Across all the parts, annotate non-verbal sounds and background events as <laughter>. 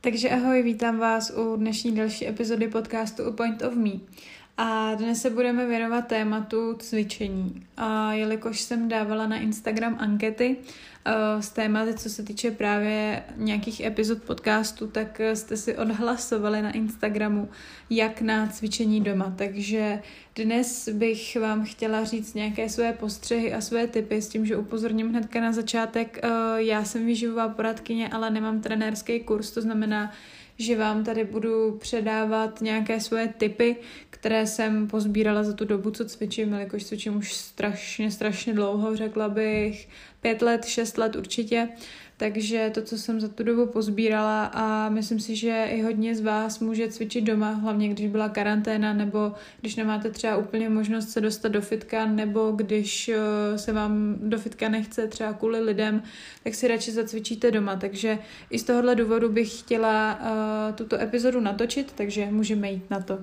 Takže ahoj, vítám vás u dnešní další epizody podcastu A Point of Me. A dnes se budeme věnovat tématu cvičení. A jelikož jsem dávala na Instagram ankety uh, z tématy, co se týče právě nějakých epizod podcastu, tak jste si odhlasovali na Instagramu, jak na cvičení doma. Takže dnes bych vám chtěla říct nějaké své postřehy a své typy s tím, že upozorním hnedka na začátek. Uh, já jsem výživová poradkyně, ale nemám trenérský kurz, to znamená, že vám tady budu předávat nějaké svoje typy, které jsem pozbírala za tu dobu, co cvičím, jelikož cvičím už strašně, strašně dlouho, řekla bych pět let, šest let určitě. Takže to, co jsem za tu dobu pozbírala a myslím si, že i hodně z vás může cvičit doma, hlavně když byla karanténa nebo když nemáte třeba úplně možnost se dostat do fitka nebo když eh, se vám do fitka nechce třeba kvůli lidem, tak si radši zacvičíte doma. Takže i z tohohle důvodu bych chtěla uh, tuto epizodu natočit, takže můžeme jít na to.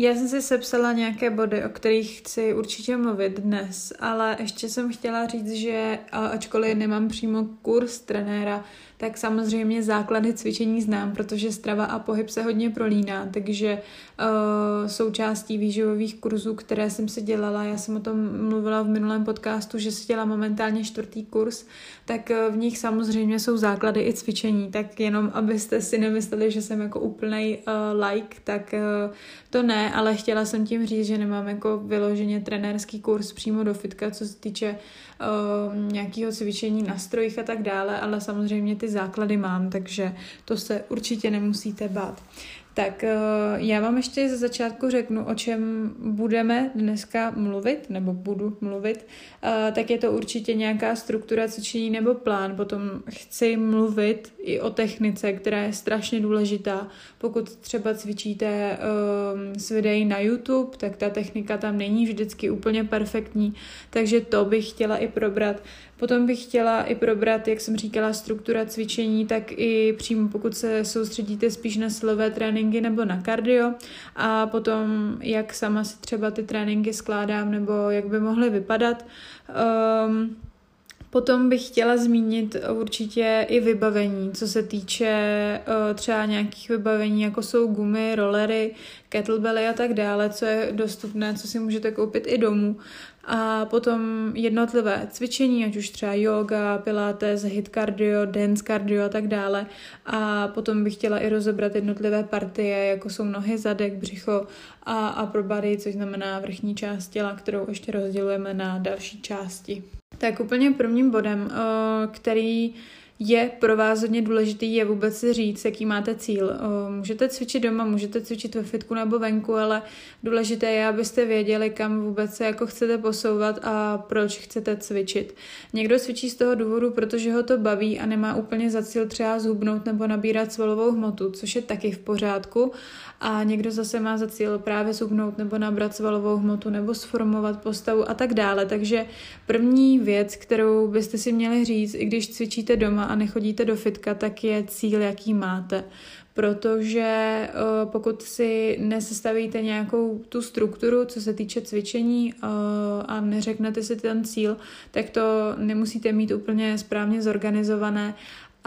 Já jsem si sepsala nějaké body, o kterých chci určitě mluvit dnes, ale ještě jsem chtěla říct, že ačkoliv nemám přímo kurz trenéra, tak samozřejmě základy cvičení znám, protože strava a pohyb se hodně prolíná, takže uh, součástí výživových kurzů, které jsem si dělala, já jsem o tom mluvila v minulém podcastu, že si dělala momentálně čtvrtý kurz, tak uh, v nich samozřejmě jsou základy i cvičení, tak jenom abyste si nemysleli, že jsem jako úplnej uh, like, tak uh, to ne, ale chtěla jsem tím říct, že nemám jako vyloženě trenérský kurz přímo do fitka, co se týče uh, nějakého cvičení na strojích a tak dále, ale samozřejmě ty základy mám, takže to se určitě nemusíte bát. Tak eh, já vám ještě ze začátku řeknu, o čem budeme dneska mluvit, nebo budu mluvit. Eh, tak je to určitě nějaká struktura cvičení nebo plán. Potom chci mluvit i o technice, která je strašně důležitá. Pokud třeba cvičíte ehm, s videí na YouTube, tak ta technika tam není vždycky úplně perfektní, takže to bych chtěla i probrat. Potom bych chtěla i probrat, jak jsem říkala, struktura cvičení, tak i přímo pokud se soustředíte spíš na silové tréninky nebo na kardio a potom jak sama si třeba ty tréninky skládám nebo jak by mohly vypadat. Um, Potom bych chtěla zmínit určitě i vybavení, co se týče uh, třeba nějakých vybavení, jako jsou gumy, rollery, kettlebelly a tak dále, co je dostupné, co si můžete koupit i domů. A potom jednotlivé cvičení, ať už třeba yoga, pilates, hit cardio, dance cardio a tak dále. A potom bych chtěla i rozebrat jednotlivé partie, jako jsou nohy, zadek, břicho a upper body, což znamená vrchní část těla, kterou ještě rozdělujeme na další části. Tak úplně prvním bodem, který je pro vás hodně důležitý, je vůbec si říct, jaký máte cíl. Můžete cvičit doma, můžete cvičit ve fitku nebo venku, ale důležité je, abyste věděli, kam vůbec se jako chcete posouvat a proč chcete cvičit. Někdo cvičí z toho důvodu, protože ho to baví a nemá úplně za cíl třeba zhubnout nebo nabírat svalovou hmotu, což je taky v pořádku. A někdo zase má za cíl právě zhubnout nebo nabrat svalovou hmotu nebo sformovat postavu a tak dále. Takže první věc, kterou byste si měli říct, i když cvičíte doma, a nechodíte do fitka, tak je cíl, jaký máte. Protože eh, pokud si nesestavíte nějakou tu strukturu, co se týče cvičení eh, a neřeknete si ten cíl, tak to nemusíte mít úplně správně zorganizované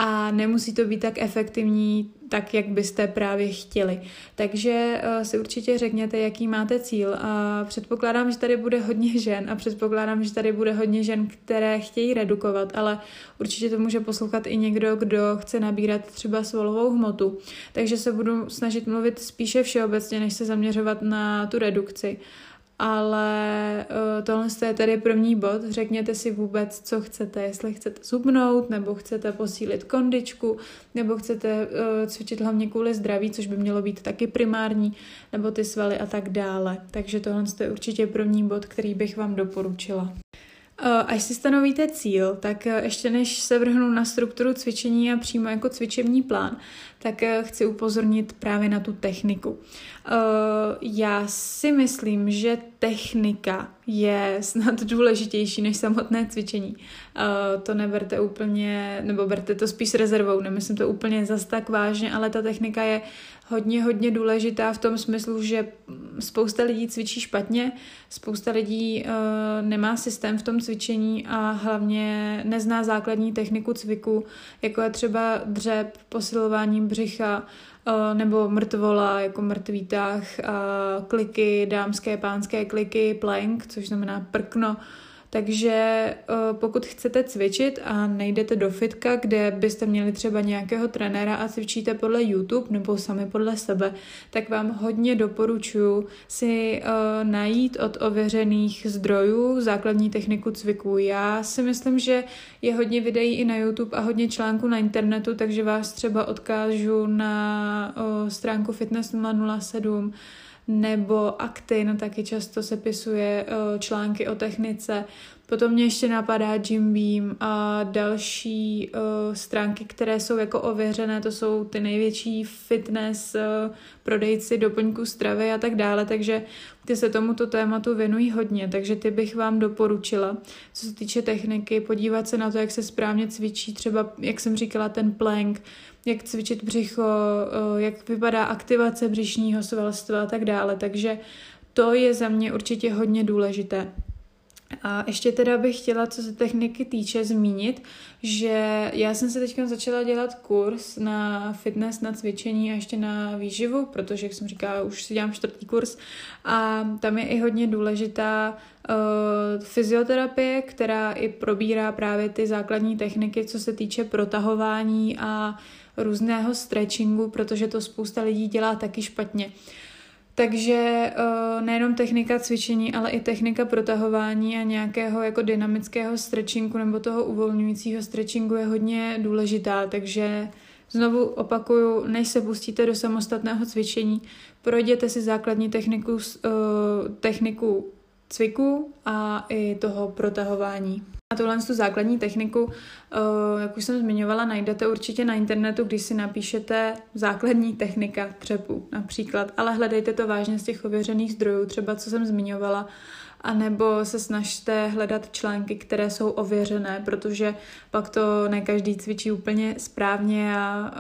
a nemusí to být tak efektivní, tak jak byste právě chtěli. Takže uh, si určitě řekněte, jaký máte cíl. A předpokládám, že tady bude hodně žen a předpokládám, že tady bude hodně žen, které chtějí redukovat, ale určitě to může poslouchat i někdo, kdo chce nabírat třeba svalovou hmotu. Takže se budu snažit mluvit spíše všeobecně, než se zaměřovat na tu redukci ale uh, tohle je tady první bod. Řekněte si vůbec, co chcete, jestli chcete zubnout, nebo chcete posílit kondičku, nebo chcete uh, cvičit hlavně kvůli zdraví, což by mělo být taky primární, nebo ty svaly a tak dále. Takže tohle je určitě první bod, který bych vám doporučila. Eh, až si stanovíte cíl, tak ještě než se vrhnu na strukturu cvičení a přímo jako cvičební plán, tak chci upozornit právě na tu techniku. Já si myslím, že technika je snad důležitější než samotné cvičení. To neberte úplně, nebo berte to spíš rezervou, nemyslím to úplně zas tak vážně, ale ta technika je hodně, hodně důležitá v tom smyslu, že spousta lidí cvičí špatně, spousta lidí uh, nemá systém v tom cvičení a hlavně nezná základní techniku cviku, jako je třeba dřep, posilování břicha, uh, nebo mrtvola, jako mrtvý tah, uh, kliky, dámské, pánské kliky, plank, což znamená prkno, takže eh, pokud chcete cvičit a nejdete do fitka, kde byste měli třeba nějakého trenéra a cvičíte podle YouTube nebo sami podle sebe, tak vám hodně doporučuji si uh, najít od ověřených zdrojů základní techniku cviku. Já si myslím, že je hodně videí i na YouTube a hodně článků na internetu, takže vás třeba odkážu na uh, stránku Fitness 007 nebo Actin, taky často sepisuje uh, články o technice. Potom mě ještě napadá Jim Beam a další uh, stránky, které jsou jako ověřené, to jsou ty největší fitness uh, prodejci doplňků stravy a tak dále, takže ty se tomuto tématu věnují hodně, takže ty bych vám doporučila, co se týče techniky, podívat se na to, jak se správně cvičí, třeba, jak jsem říkala, ten plank, jak cvičit břicho, uh, jak vypadá aktivace břišního svalstva a tak dále, takže to je za mě určitě hodně důležité. A ještě teda bych chtěla, co se techniky týče, zmínit, že já jsem se teď začala dělat kurz na fitness, na cvičení a ještě na výživu, protože, jak jsem říkala, už si dělám čtvrtý kurz a tam je i hodně důležitá uh, fyzioterapie, která i probírá právě ty základní techniky, co se týče protahování a různého stretchingu, protože to spousta lidí dělá taky špatně. Uh, takže uh, nejenom technika cvičení, ale i technika protahování a nějakého jako dynamického stretchingu nebo toho uvolňujícího stretchingu je hodně důležitá, takže znovu opakuju, než se pustíte do samostatného cvičení, projděte si základní techniku, uh, techniku cviku a i toho protahování. A tuhle tu základní techniku, eh, jak už jsem zmiňovala, najdete určitě na internetu, když si napíšete základní technika třepu například, ale hledejte to vážně z těch ověřených zdrojů, třeba co jsem zmiňovala, anebo se snažte hledat články, které jsou ověřené, protože pak to ne každý cvičí úplně správně a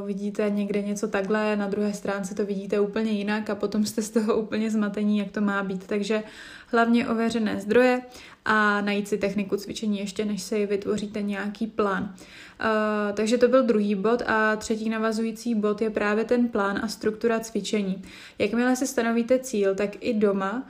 uh, vidíte někde něco takhle, na druhé stránce to vidíte úplně jinak a potom jste z toho úplně zmatení, jak to má být. Takže hlavně ověřené zdroje a najít si techniku cvičení ještě, než si vytvoříte nějaký plán. Uh, takže to byl druhý bod a třetí navazující bod je právě ten plán a struktura cvičení. Jakmile si stanovíte cíl, tak i doma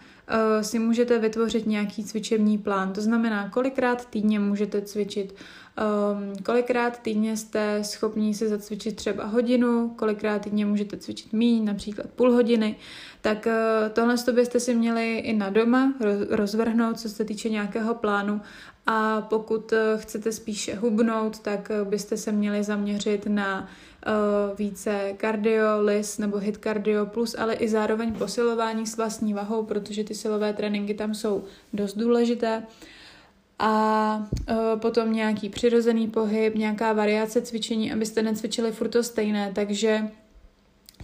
si můžete vytvořit nějaký cvičební plán. To znamená, kolikrát týdně můžete cvičit, um, kolikrát týdně jste schopni si zacvičit třeba hodinu, kolikrát týdně můžete cvičit míň, například půl hodiny. Tak uh, tohle byste si měli i na doma rozvrhnout, co se týče nějakého plánu a pokud uh, chcete spíše hubnout, tak byste se měli zaměřit na uh, více cardio, lis nebo hit cardio plus, ale i zároveň posilování s vlastní vahou, protože ty silové tréninky tam jsou dost důležité. A uh, potom nějaký přirozený pohyb, nějaká variace cvičení, abyste necvičili furt to stejné, takže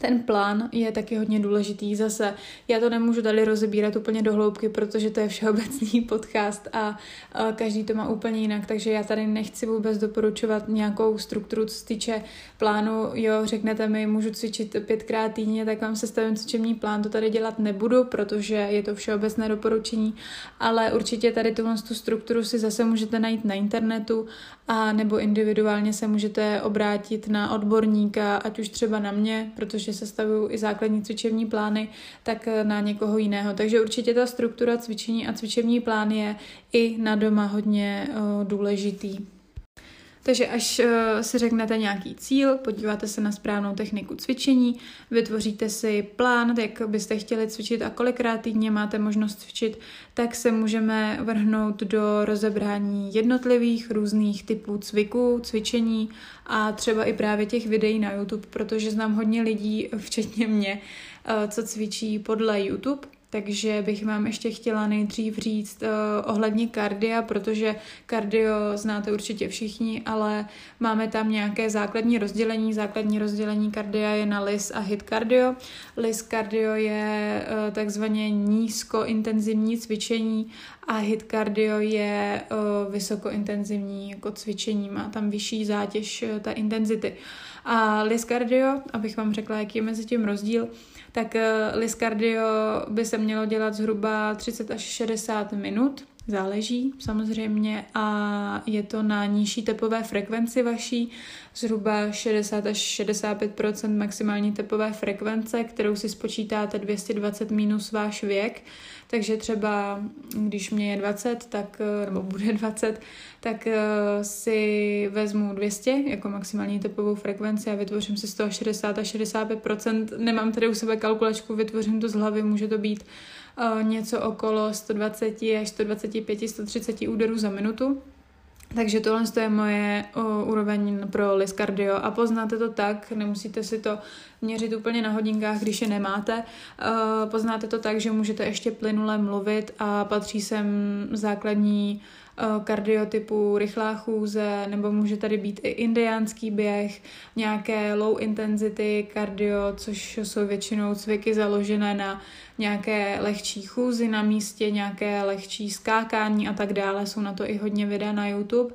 ten plán je taky hodně důležitý. Zase já to nemůžu tady rozebírat úplně do hloubky, protože to je všeobecný <laughs> podcast a, každý to má úplně jinak, takže já tady nechci vůbec doporučovat nějakou strukturu, co se týče plánu. Jo, řeknete mi, můžu cvičit pětkrát týdně, tak vám sestavím cvičební plán, to tady dělat nebudu, protože je to všeobecné doporučení, ale určitě tady tuhle tu strukturu si zase můžete najít na internetu a nebo individuálně se můžete obrátit na odborníka, ať už třeba na mě, protože sestavuju i základní cvičební plány, tak na někoho jiného. Takže určitě ta struktura cvičení a cvičební plán je i na doma hodně uh, důležitý. Takže až uh, si řeknete nějaký cíl, podíváte se na správnou techniku cvičení, vytvoříte si plán, jak byste chtěli cvičit a kolikrát týdně máte možnost cvičit, tak se můžeme vrhnout do rozebrání jednotlivých různých typů cviků, cvičení a třeba i právě těch videí na YouTube, protože znám hodně lidí, <laughs> včetně mě, uh, co cvičí podle YouTube Takže bych vám ještě chtěla nejdřív říct uh, ohledně kardia, protože kardio znáte určitě všichni, ale máme tam nějaké základní rozdělení. Základní rozdělení kardia je na LIS a HIT cardio. LIS cardio je uh, takzvaně nízkointenzivní cvičení a HIT cardio je uh, vysokointenzivní jako cvičení, má tam vyšší zátěž uh, ta intenzity. A LIS cardio, abych vám řekla, jaký je mezi tím rozdíl, tak uh, LIS cardio by se mělo dělat zhruba 30 až 60 minut, záleží samozřejmě a je to na nižší tepové frekvenci vaší, zhruba 60 až 65% maximální tepové frekvence, kterou si spočítáte 220 minus váš věk, takže třeba když mě je 20, tak, nebo bude 20, tak eh, si vezmu 200 jako maximální tepovou frekvenci a vytvořím si z toho 60 až 65% Nemám tady u sebe kalkulačku, vytvořím to z hlavy, může to být něco okolo 120 až 125, 130 úderů za minutu. Takže tohle je moje o, úroveň pro LIS cardio a poznáte to tak, nemusíte si to měřit úplně na hodinkách, když je nemáte. Uh, poznáte to tak, že můžete ještě plynule mluvit a patří sem základní kardiotypu rychlá chůze, nebo může tady být i indiánský běh, nějaké low intensity kardio, což jsou většinou cviky založené na nějaké lehčí chůzi na místě, nějaké lehčí skákání a tak dále. Jsou na to i hodně videa na YouTube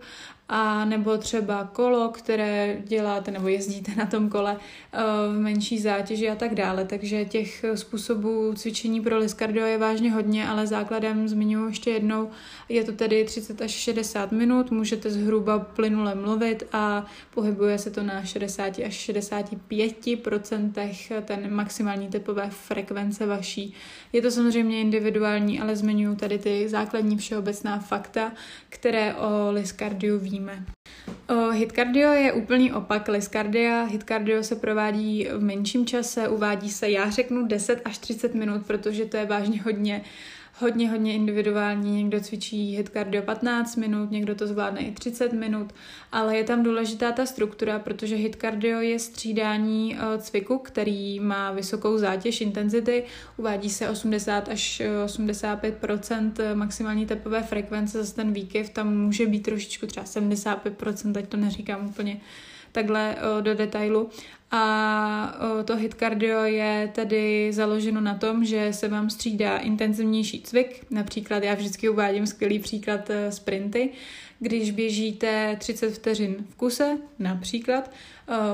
a nebo třeba kolo, které děláte nebo jezdíte na tom kole eh, v menší zátěži a tak dále. Takže těch způsobů cvičení pro liskardio je vážně hodně, ale základem zmiňuji ještě jednou, je to tedy 30 až 60 minut, můžete zhruba plynule mluvit a pohybuje se to na 60 až 65 procentech ten maximální typové frekvence vaší. Je to samozřejmě individuální, ale zmiňuji tady ty základní všeobecná fakta, které o liskardiu ví vidíme. O, hitcardio je úplný opak liskardia. Hitcardio se provádí v menším čase, uvádí se, já řeknu 10 až 30 minut, protože to je vážně hodně hodně, hodně individuální. Někdo cvičí hit cardio 15 minut, někdo to zvládne i 30 minut, ale je tam důležitá ta struktura, protože hit cardio je střídání eh, cviku, který má vysokou zátěž intenzity. Uvádí se 80 až 85 eh, maximální tepové frekvence, zase ten výkyv tam může být trošičku třeba 75% teď to neříkám úplně takhle uh, do detailu. A uh, to hit cardio je tedy založeno na tom, že se vám střídá intenzivnější cvik. Například já vždycky uvádím skvělý příklad uh, sprinty, když běžíte 30 vteřin v kuse, například,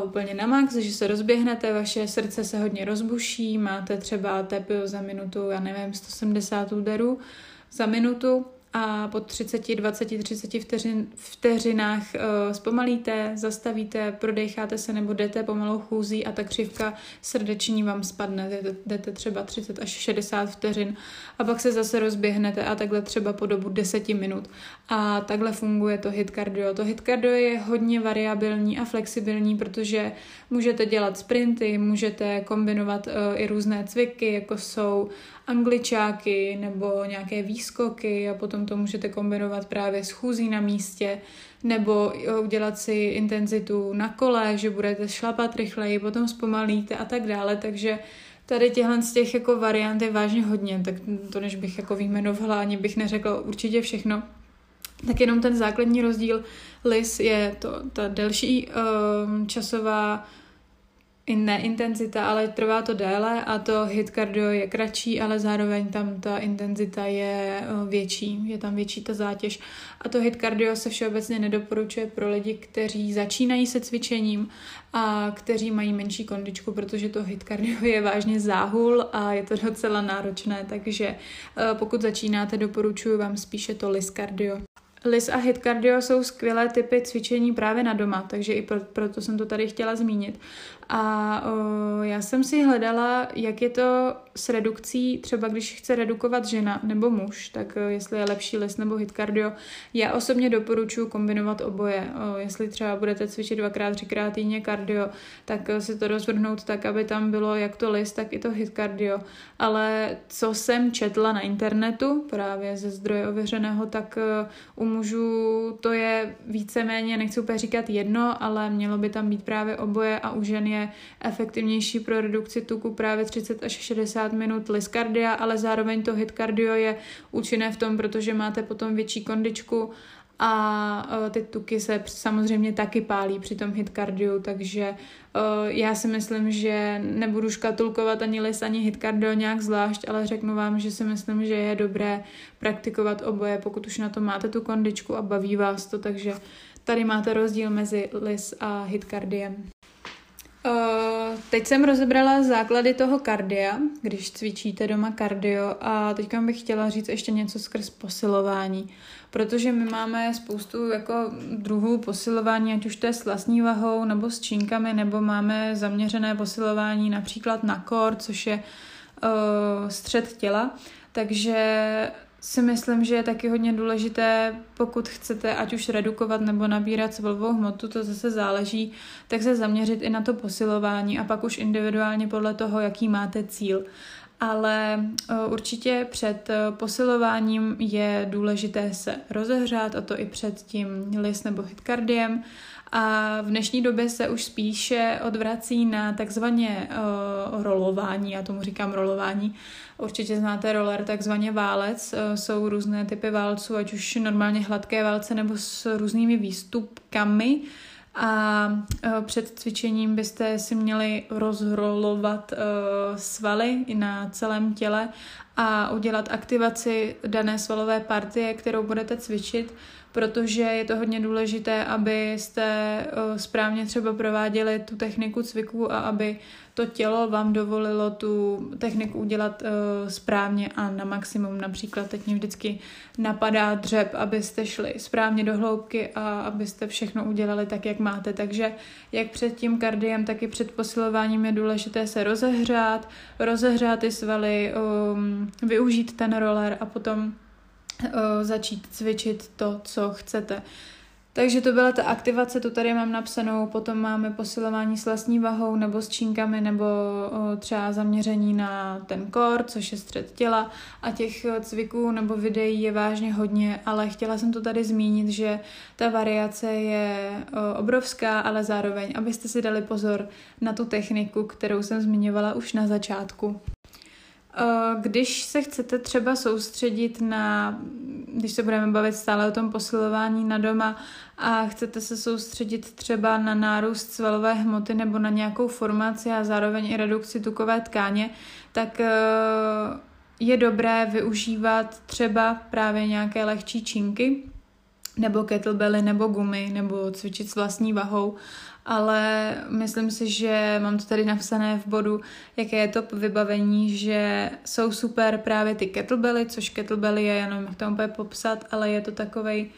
úplně na max, že se rozběhnete, vaše srdce se hodně rozbuší, máte třeba tep za minutu, já nevím, 170 úderů za minutu, a po 30, 20, 30 vteřin, vteřinách uh, zpomalíte, zastavíte, prodecháte se nebo jdete pomalou chůzí a ta křivka srdeční vám spadne. Jdete, třeba 30 až 60 vteřin a pak se zase rozběhnete a takhle třeba po dobu 10 minut. A takhle funguje to hit cardio. To hit cardio je hodně variabilní a flexibilní, protože můžete dělat sprinty, můžete kombinovat uh, i různé cviky, jako jsou angličáky nebo nějaké výskoky a potom to můžete kombinovat právě s chůzí na místě nebo udělat si intenzitu na kole, že budete šlapat rychleji, potom zpomalíte a tak dále, takže tady těchhle z těch jako variant je vážně hodně, tak to než bych jako vyjmenovala, ani bych neřekla určitě všechno, tak jenom ten základní rozdíl LIS je to, ta delší um, časová i ne intenzita, ale trvá to déle a to hit cardio je kratší, ale zároveň tam ta intenzita je eh, větší, je tam větší ta zátěž. A to hit cardio se všeobecně nedoporučuje pro lidi, kteří začínají se cvičením a kteří mají menší kondičku, protože to hit cardio je vážně záhul a je to docela náročné, takže eh, pokud začínáte, doporučuji vám spíše to lis cardio. LIS a HIT cardio jsou skvělé typy cvičení právě na doma, takže i pro, proto jsem to tady chtěla zmínit. A o, já jsem si hledala, jak je to s redukcí, třeba když chce redukovat žena nebo muž, tak o, jestli je lepší les nebo hit cardio. Já osobně doporučuji kombinovat oboje. O, jestli třeba budete cvičit dvakrát, třikrát týdně cardio, tak o, si to rozvrhnout tak, aby tam bylo jak to les, tak i to hit cardio. Ale co jsem četla na internetu, právě ze zdroje ověřeného, tak o, u mužů to je víceméně, nechci úplně říkat jedno, ale mělo by tam být právě oboje a u žen je efektivnější pro redukci tuku právě 30 až 60 minut liskardia, ale zároveň to hit cardio je účinné v tom, protože máte potom větší kondičku a uh, ty tuky se samozřejmě taky pálí při tom hit cardio, takže uh, já si myslím, že nebudu škatulkovat ani lis, ani hit cardio nějak zvlášť, ale řeknu vám, že si myslím, že je dobré praktikovat oboje, pokud už na to máte tu kondičku a baví vás to, takže tady máte rozdíl mezi lis a hit cardiem. Uh, teď jsem rozebrala základy toho kardia, když cvičíte doma kardio a teďka bych chtěla říct ještě něco skrz posilování, protože my máme spoustu jako druhů posilování, ať už to je s vlastní vahou nebo s činkami, nebo máme zaměřené posilování například na kor, což je uh, střed těla, takže si myslím, že je taky hodně důležité, pokud chcete ať už redukovat nebo nabírat svalovou hmotu, to zase záleží, tak se zaměřit i na to posilování a pak už individuálně podle toho, jaký máte cíl. Ale eh, určitě před eh, posilováním je důležité se rozehřát, a to i před tím lis nebo hitkardiem. A v dnešní době se už spíše odvrací na takzvaně uh, rolování, já tomu říkám rolování, Určitě znáte roller, takzvaně válec. Jsou různé typy válců, ať už normálně hladké válce nebo s různými výstupkami. A eh, před cvičením byste si měli rozrolovat eh, svaly na celém těle a udělat aktivaci dané svalové partie, kterou budete cvičit protože je to hodně důležité, abyste eh, správně třeba prováděli tu techniku cviku a aby to tělo vám dovolilo tu techniku udělat uh, správně a na maximum. Například teď mě vždycky napadá dřep, abyste šli správně do hloubky a abyste všechno udělali tak, jak máte. Takže jak před tím kardiem, tak i před posilováním je důležité se rozehřát, rozehřát ty svaly, um, využít ten roller a potom uh, začít cvičit to, co chcete. Takže to byla ta aktivace, tu tady mám napsanou, potom máme posilování s vlastní vahou nebo s činkami nebo uh, třeba zaměření na ten kor, což je střed těla a těch cviků nebo videí je vážně hodně, ale chtěla jsem to tady zmínit, že ta variace je obrovská, ale zároveň, abyste si dali pozor na tu techniku, kterou jsem zmiňovala už na začátku. Eh, když se chcete třeba soustředit na, když se budeme bavit stále o tom posilování na doma a chcete se soustředit třeba na nárůst svalové hmoty nebo na nějakou formaci a zároveň i redukci tukové tkáně, tak eh, je dobré využívat třeba právě nějaké lehčí činky, nebo kettlebelly, nebo gumy, nebo cvičit s vlastní vahou ale myslím si, že mám to tady napsané v bodu, jaké je to vybavení, že jsou super právě ty kettlebelly, což kettlebelly je jenom jak to úplně popsat, ale je to takovej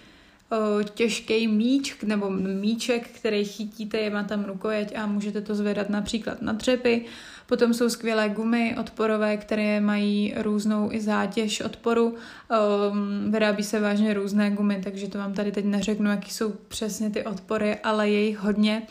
těžký míč nebo míček, který chytíte, je má tam rukojeť a můžete to zvedat například na dřepy. Potom jsou skvělé gumy odporové, které mají různou i zátěž odporu. Vyrábí se vážně různé gumy, takže to vám tady teď neřeknu, jaký jsou přesně ty odpory, ale je jich hodně.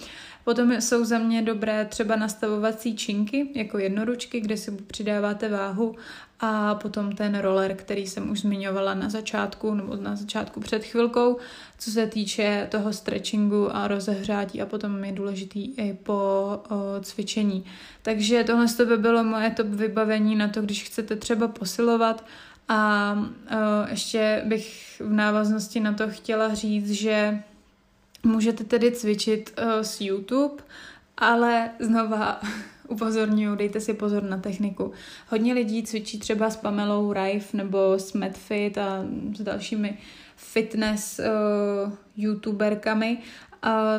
Potom jsou za mě dobré třeba nastavovací činky, jako jednoručky, kde si přidáváte váhu. A potom ten roller, který jsem už zmiňovala na začátku, nebo na začátku před chvilkou, co se týče toho stretchingu a rozehřátí. A potom je důležitý i po o, cvičení. Takže tohle by bylo moje top vybavení na to, když chcete třeba posilovat. A o, ještě bych v návaznosti na to chtěla říct, že můžete tedy cvičit o, s YouTube, ale znova <laughs> upozorňuji, dejte si pozor na techniku. Hodně lidí cvičí třeba s Pamelou Rife nebo s Medfit a s dalšími fitness uh, youtuberkami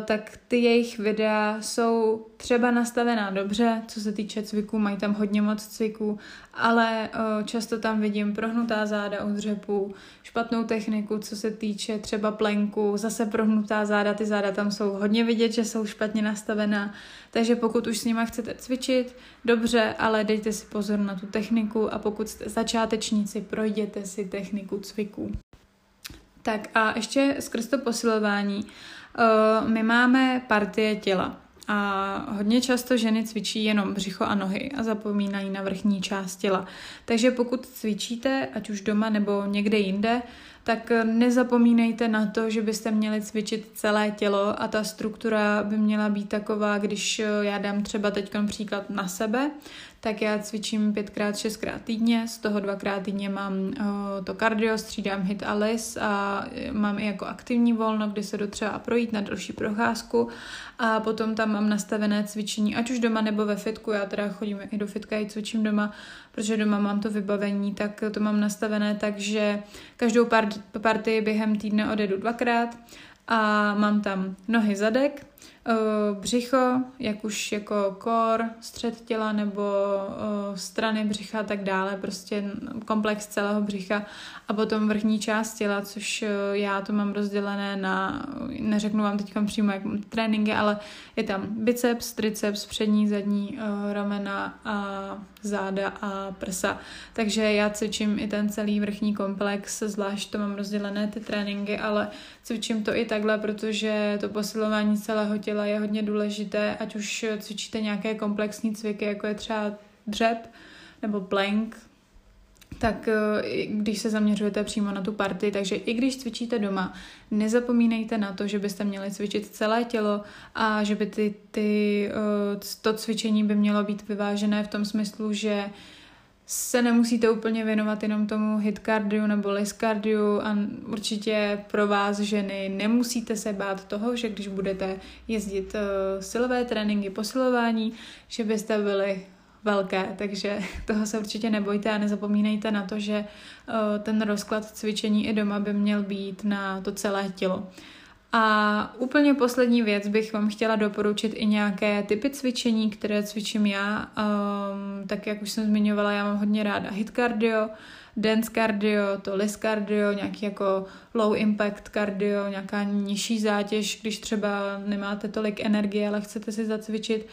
tak ty jejich videa jsou třeba nastavená dobře, co se týče cviků, mají tam hodně moc cviků, ale často tam vidím prohnutá záda u dřepů, špatnou techniku, co se týče třeba plenku, zase prohnutá záda, ty záda tam jsou hodně vidět, že jsou špatně nastavená, takže pokud už s nima chcete cvičit, dobře, ale dejte si pozor na tu techniku a pokud jste začátečníci, projděte si techniku cviků. Tak a ještě skrz to posilování. Uh, my máme partie těla a hodně často ženy cvičí jenom břicho a nohy a zapomínají na vrchní část těla. Takže pokud cvičíte, ať už doma nebo někde jinde, tak nezapomínejte na to, že byste měli cvičit celé tělo a ta struktura by měla být taková, když já dám třeba teď příklad na sebe, tak já cvičím pětkrát, šestkrát týdně, z toho dvakrát týdně mám to kardio, střídám hit a lis a mám i jako aktivní volno, kdy se jdu třeba projít na další procházku. A potom tam mám nastavené cvičení, ať už doma nebo ve fitku, já teda chodím i do fitka, i cvičím doma, protože doma mám to vybavení, tak to mám nastavené tak, že každou partii během týdne odedu dvakrát a mám tam nohy zadek, břicho, jak už jako kor, střed těla nebo uh, strany břicha a tak dále, prostě komplex celého břicha a potom vrchní část těla, což uh, já to mám rozdělené na, neřeknu vám teď přímo jak tréninky, ale je tam biceps, triceps, přední, zadní ramena a záda a prsa. Takže já cvičím i ten celý vrchní komplex, zvlášť to mám rozdělené ty tréninky, ale cvičím to i takhle, protože to posilování celého těla těla je hodně důležité, ať už cvičíte nějaké komplexní cviky, jako je třeba dřep nebo plank, tak eh, když se zaměřujete přímo na tu party, takže i když cvičíte doma, nezapomínejte na to, že byste měli cvičit celé tělo a že by ty, ty, eh, to cvičení by mělo být vyvážené v tom smyslu, že se nemusíte úplně věnovat jenom tomu hit cardio nebo lis cardio a určitě pro vás ženy nemusíte se bát toho, že když budete jezdit uh, silové tréninky, posilování, že byste byli velké, takže <laughs> toho se určitě nebojte a nezapomínejte na to, že uh, ten rozklad cvičení i doma by měl být na to celé tělo. A úplně poslední věc bych vám chtěla doporučit i nějaké typy cvičení, které cvičím já. Um, tak jak už jsem zmiňovala, já mám hodně ráda hit cardio, dance cardio, to list cardio, nějaký jako low impact cardio, nějaká nižší zátěž, když třeba nemáte tolik energie, ale chcete si zacvičit.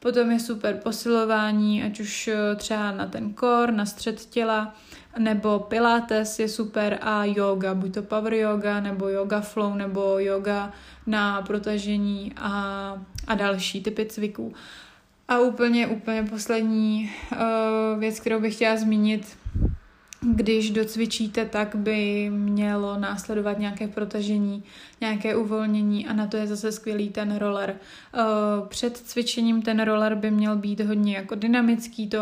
Potom je super posilování, ať už třeba na ten core, na střed těla, nebo pilates je super a yoga, buď to power yoga, nebo yoga flow, nebo yoga na protažení a, a další typy cviků. A úplně, úplně poslední uh, věc, kterou bych chtěla zmínit, když docvičíte, tak by mělo následovat nějaké protažení, nějaké uvolnění a na to je zase skvělý ten roller. Eh, před cvičením ten roller by měl být hodně jako dynamický, to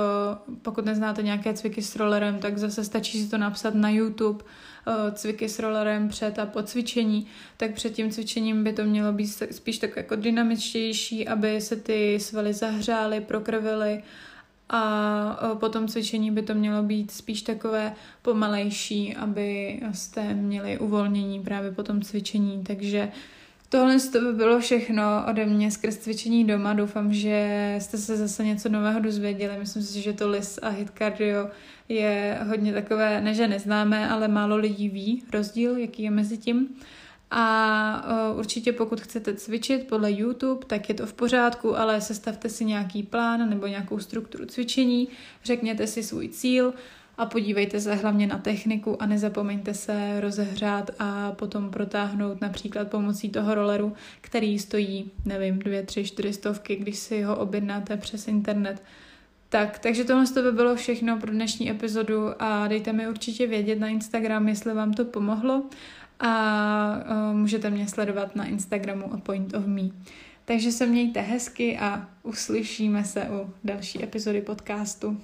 pokud neznáte nějaké cviky s rollerem, tak zase stačí si to napsat na YouTube, eh, cviky s rollerem před a po cvičení, tak před tím cvičením by to mělo být spíš tak jako dynamičtější, aby se ty svaly zahřály, prokrvily, a po tom cvičení by to mělo být spíš takové pomalejší, aby jste měli uvolnění právě po tom cvičení, takže Tohle to by bylo všechno ode mě skrz cvičení doma. Doufám, že jste se zase něco nového dozvěděli. Myslím si, že to LIS a HIT cardio je hodně takové, ne že neznámé, ale málo lidí ví rozdíl, jaký je mezi tím. A uh, určitě pokud chcete cvičit podle YouTube, tak je to v pořádku, ale sestavte si nějaký plán nebo nějakou strukturu cvičení, řekněte si svůj cíl a podívejte se hlavně na techniku a nezapomeňte se rozehřát a potom protáhnout například pomocí toho rolleru, který stojí, nevím, dvě, tři, čtyři stovky, když si ho objednáte přes internet. Tak, takže tohle to by bylo všechno pro dnešní epizodu a dejte mi určitě vědět na Instagram, jestli vám to pomohlo a uh, můžete mě sledovat na Instagramu a Point of Me. Takže se mějte hezky a uslyšíme se u další epizody podcastu.